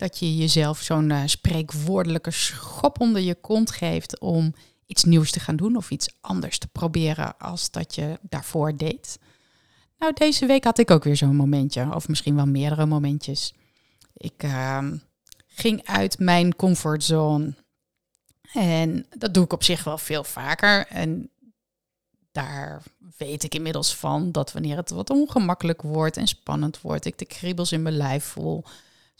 dat je jezelf zo'n uh, spreekwoordelijke schop onder je kont geeft om iets nieuws te gaan doen of iets anders te proberen als dat je daarvoor deed? Nou, deze week had ik ook weer zo'n momentje, of misschien wel meerdere momentjes. Ik uh, ging uit mijn comfortzone. En dat doe ik op zich wel veel vaker. En daar weet ik inmiddels van dat wanneer het wat ongemakkelijk wordt en spannend wordt, ik de kriebels in mijn lijf voel,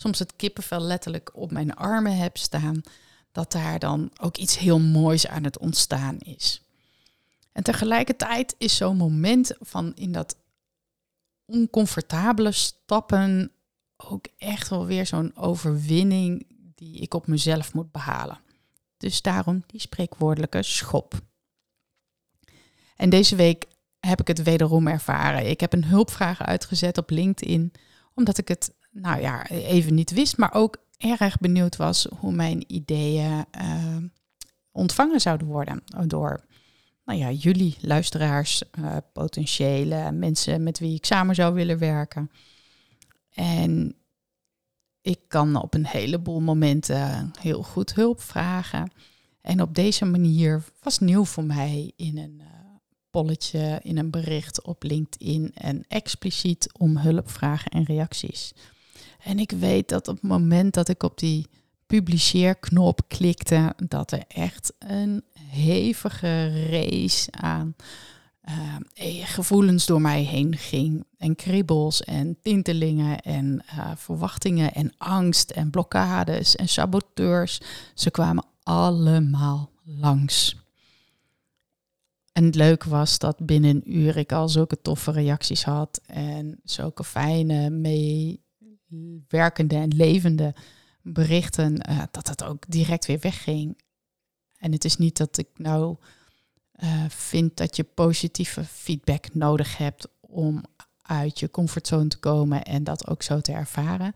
soms het kippenvel letterlijk op mijn armen heb staan, dat daar dan ook iets heel moois aan het ontstaan is. En tegelijkertijd is zo'n moment van in dat oncomfortabele stappen ook echt wel weer zo'n overwinning die ik op mezelf moet behalen. Dus daarom die spreekwoordelijke schop. En deze week heb ik het wederom ervaren. Ik heb een hulpvraag uitgezet op LinkedIn, omdat ik het, nou ja, even niet wist, maar ook erg benieuwd was hoe mijn ideeën uh, ontvangen zouden worden door nou ja, jullie luisteraars, uh, potentiële mensen met wie ik samen zou willen werken. En ik kan op een heleboel momenten heel goed hulp vragen. En op deze manier was nieuw voor mij in een uh, polletje, in een bericht op LinkedIn en expliciet om hulp vragen en reacties. En ik weet dat op het moment dat ik op die publiceerknop klikte, dat er echt een hevige race aan uh, gevoelens door mij heen ging. En kriebels en tintelingen en uh, verwachtingen en angst en blokkades en saboteurs. Ze kwamen allemaal langs. En het leuke was dat binnen een uur ik al zulke toffe reacties had en zulke fijne, meewerkende en levende berichten, uh, dat het ook direct weer wegging. En het is niet dat ik nou uh, vind dat je positieve feedback nodig hebt om uit je comfortzone te komen en dat ook zo te ervaren.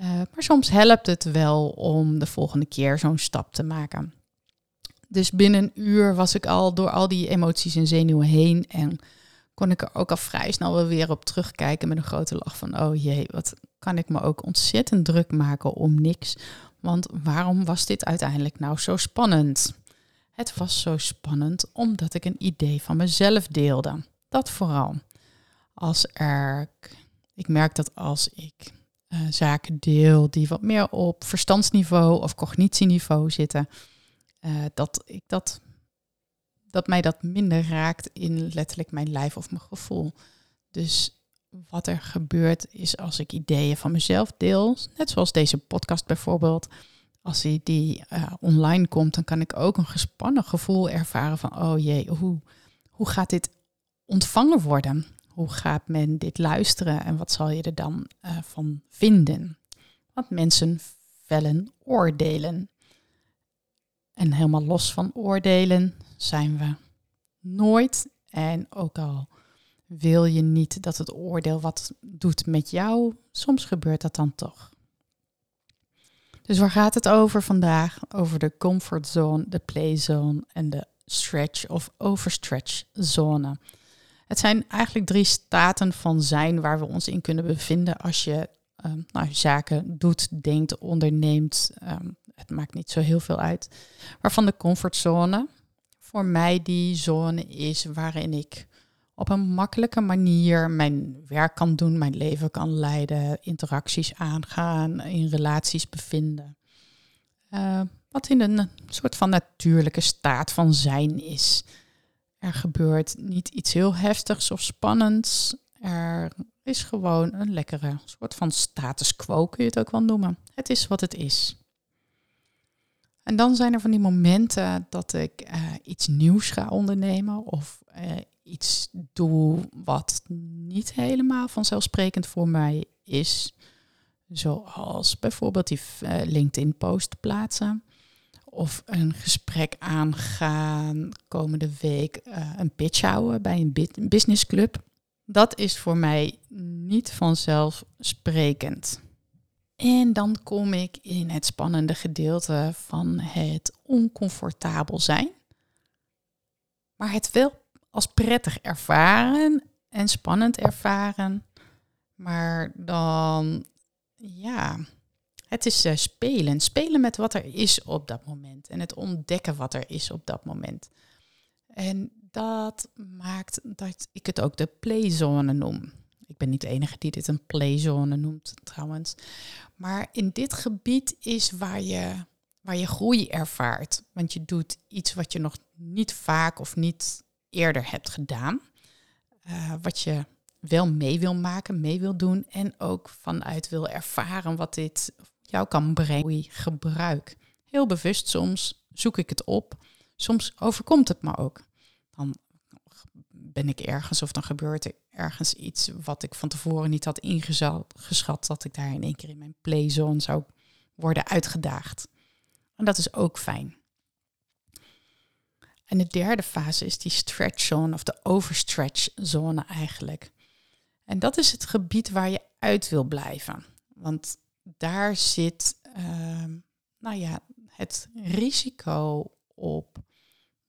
Uh, maar soms helpt het wel om de volgende keer zo'n stap te maken. Dus binnen een uur was ik al door al die emoties en zenuwen heen en kon ik er ook al vrij snel weer op terugkijken met een grote lach van, oh jee, wat kan ik me ook ontzettend druk maken om niks. Want waarom was dit uiteindelijk nou zo spannend? Het was zo spannend omdat ik een idee van mezelf deelde. Dat vooral. Als er, ik merk dat als ik uh, zaken deel die wat meer op verstandsniveau of cognitieniveau zitten, uh, dat ik dat, dat mij dat minder raakt in letterlijk mijn lijf of mijn gevoel. Dus wat er gebeurt is als ik ideeën van mezelf deel, net zoals deze podcast bijvoorbeeld, als die, die uh, online komt, dan kan ik ook een gespannen gevoel ervaren van, oh jee, hoe, hoe gaat dit ontvangen worden? Hoe gaat men dit luisteren en wat zal je er dan uh, van vinden? Want mensen vellen oordelen. En helemaal los van oordelen zijn we nooit. En ook al wil je niet dat het oordeel wat doet met jou, soms gebeurt dat dan toch. Dus waar gaat het over vandaag? Over de comfortzone, de playzone en de stretch of overstretch zone. Het zijn eigenlijk drie staten van zijn waar we ons in kunnen bevinden als je um, nou, zaken doet, denkt, onderneemt. Um, het maakt niet zo heel veel uit. Waarvan de comfortzone voor mij die zone is waarin ik op een makkelijke manier mijn werk kan doen, mijn leven kan leiden, interacties aangaan, in relaties bevinden. Uh, wat in een soort van natuurlijke staat van zijn is. Er gebeurt niet iets heel heftigs of spannends. Er is gewoon een lekkere soort van status quo, kun je het ook wel noemen. Het is wat het is. En dan zijn er van die momenten dat ik uh, iets nieuws ga ondernemen of uh, iets doe wat niet helemaal vanzelfsprekend voor mij is. Zoals bijvoorbeeld die uh, LinkedIn-post plaatsen. Of een gesprek aangaan komende week. Een pitch houden bij een businessclub. Dat is voor mij niet vanzelfsprekend. En dan kom ik in het spannende gedeelte van het oncomfortabel zijn. Maar het wel als prettig ervaren en spannend ervaren. Maar dan, ja, het is uh, spelen. Spelen met wat er is op dat moment. En het ontdekken wat er is op dat moment. En dat maakt dat ik het ook de playzone noem. Ben niet de enige die dit een playzone noemt trouwens. Maar in dit gebied is waar je, waar je groei ervaart. Want je doet iets wat je nog niet vaak of niet eerder hebt gedaan. Uh, wat je wel mee wil maken, mee wil doen en ook vanuit wil ervaren wat dit jou kan brengen. Gebruik. Heel bewust soms zoek ik het op. Soms overkomt het me ook. Dan ben ik ergens of dan gebeurt er ergens iets wat ik van tevoren niet had ingeschat, dat ik daar in één keer in mijn playzone zou worden uitgedaagd. En dat is ook fijn. En de derde fase is die stretch zone of de overstretch zone eigenlijk. En dat is het gebied waar je uit wil blijven. Want daar zit, uh, nou ja, het risico op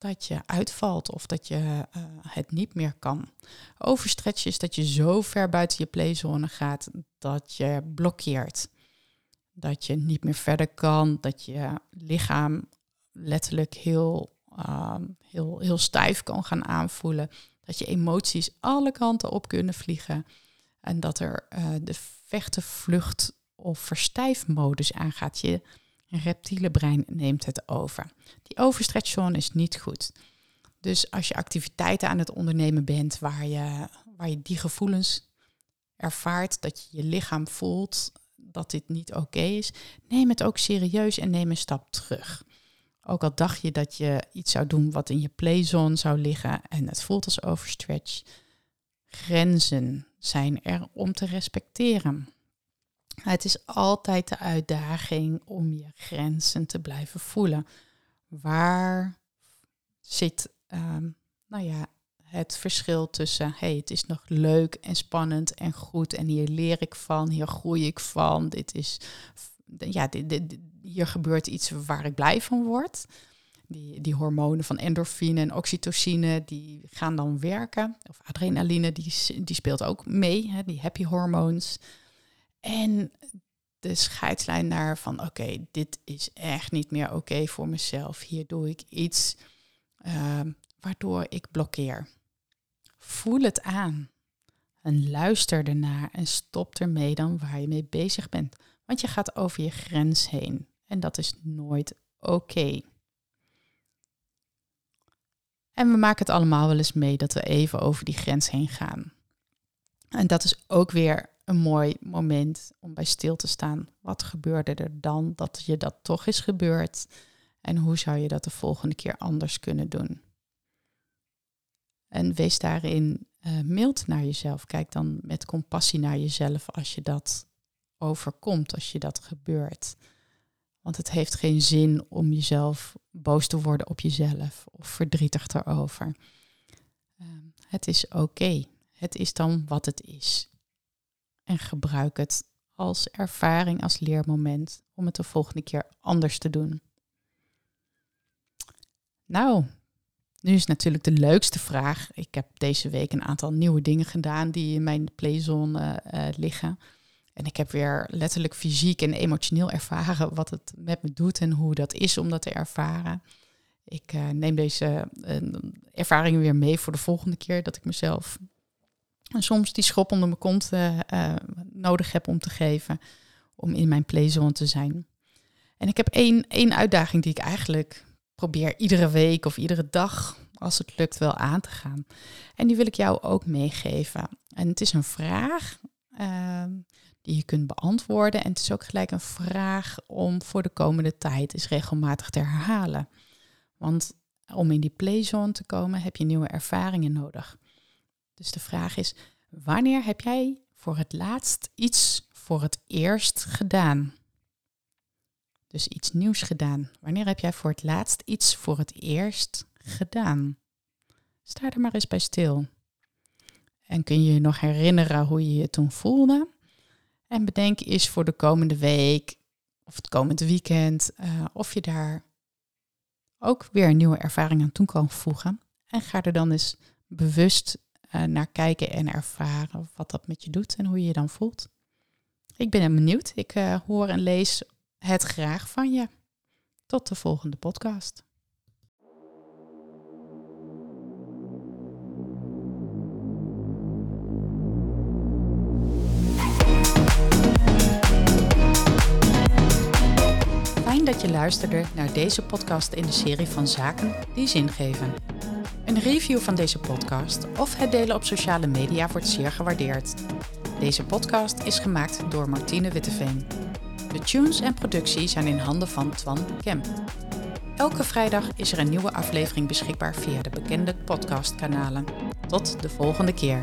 dat je uitvalt of dat je uh, het niet meer kan. Overstretch is dat je zo ver buiten je playzone gaat dat je blokkeert. Dat je niet meer verder kan, dat je lichaam letterlijk heel, uh, heel, heel stijf kan gaan aanvoelen. Dat je emoties alle kanten op kunnen vliegen. En dat er uh, de vechten, vlucht of verstijfmodus aangaat. Je reptiele brein neemt het over. Die overstretchzone is niet goed. Dus als je activiteiten aan het ondernemen bent waar je, waar je die gevoelens ervaart, dat je je lichaam voelt dat dit niet oké is, neem het ook serieus en neem een stap terug. Ook al dacht je dat je iets zou doen wat in je playzone zou liggen en het voelt als overstretch, grenzen zijn er om te respecteren. Het is altijd de uitdaging om je grenzen te blijven voelen. Waar zit um, nou ja, het verschil tussen, hey, het is nog leuk en spannend en goed en hier leer ik van, hier groei ik van, dit is, ja, dit, hier gebeurt iets waar ik blij van word. Die, die hormonen van endorfine en oxytocine, die gaan dan werken. Of adrenaline, die, die speelt ook mee, hè, die happy hormoons. En de scheidslijn naar van oké, dit is echt niet meer oké voor mezelf. Hier doe ik iets uh, waardoor ik blokkeer. Voel het aan. En luister ernaar en stop ermee dan waar je mee bezig bent. Want je gaat over je grens heen. En dat is nooit oké. En we maken het allemaal wel eens mee dat we even over die grens heen gaan. En dat is ook weer een mooi moment om bij stil te staan. Wat gebeurde er dan dat je dat toch is gebeurd? En hoe zou je dat de volgende keer anders kunnen doen? En wees daarin uh, mild naar jezelf. Kijk dan met compassie naar jezelf als je dat overkomt, als je dat gebeurt. Want het heeft geen zin om jezelf boos te worden op jezelf of verdrietig erover. Uh, het is oké. Het is dan wat het is. En gebruik het als ervaring, als leermoment om het de volgende keer anders te doen. Nou, nu is natuurlijk de leukste vraag. Ik heb deze week een aantal nieuwe dingen gedaan die in mijn playzone uh, liggen. En ik heb weer letterlijk fysiek en emotioneel ervaren wat het met me doet en hoe dat is om dat te ervaren. Ik uh, neem deze uh, ervaringen weer mee voor de volgende keer dat ik mezelf en soms die schop onder mijn kont nodig heb om te geven om in mijn playzone te zijn. En ik heb één, één uitdaging die ik eigenlijk probeer iedere week of iedere dag, als het lukt, wel aan te gaan. En die wil ik jou ook meegeven. En het is een vraag uh, die je kunt beantwoorden. En het is ook gelijk een vraag om voor de komende tijd eens regelmatig te herhalen. Want om in die playzone te komen heb je nieuwe ervaringen nodig. Dus de vraag is, wanneer heb jij voor het laatst iets voor het eerst gedaan? Dus iets nieuws gedaan. Wanneer heb jij voor het laatst iets voor het eerst gedaan? Sta er maar eens bij stil. En kun je je nog herinneren hoe je je toen voelde? En bedenk eens voor de komende week of het komende weekend uh, of je daar ook weer een nieuwe ervaring aan toe kan voegen. En ga er dan eens bewust uh, naar kijken en ervaren wat dat met je doet en hoe je je dan voelt. Ik ben benieuwd. Ik uh, hoor en lees het graag van je. Tot de volgende podcast. Fijn dat je luisterde naar deze podcast in de serie van Zaken die zin geven. Een review van deze podcast of het delen op sociale media wordt zeer gewaardeerd. Deze podcast is gemaakt door Martine Witteveen. De tunes en productie zijn in handen van Twan Kemp. Elke vrijdag is er een nieuwe aflevering beschikbaar via de bekende podcastkanalen. Tot de volgende keer.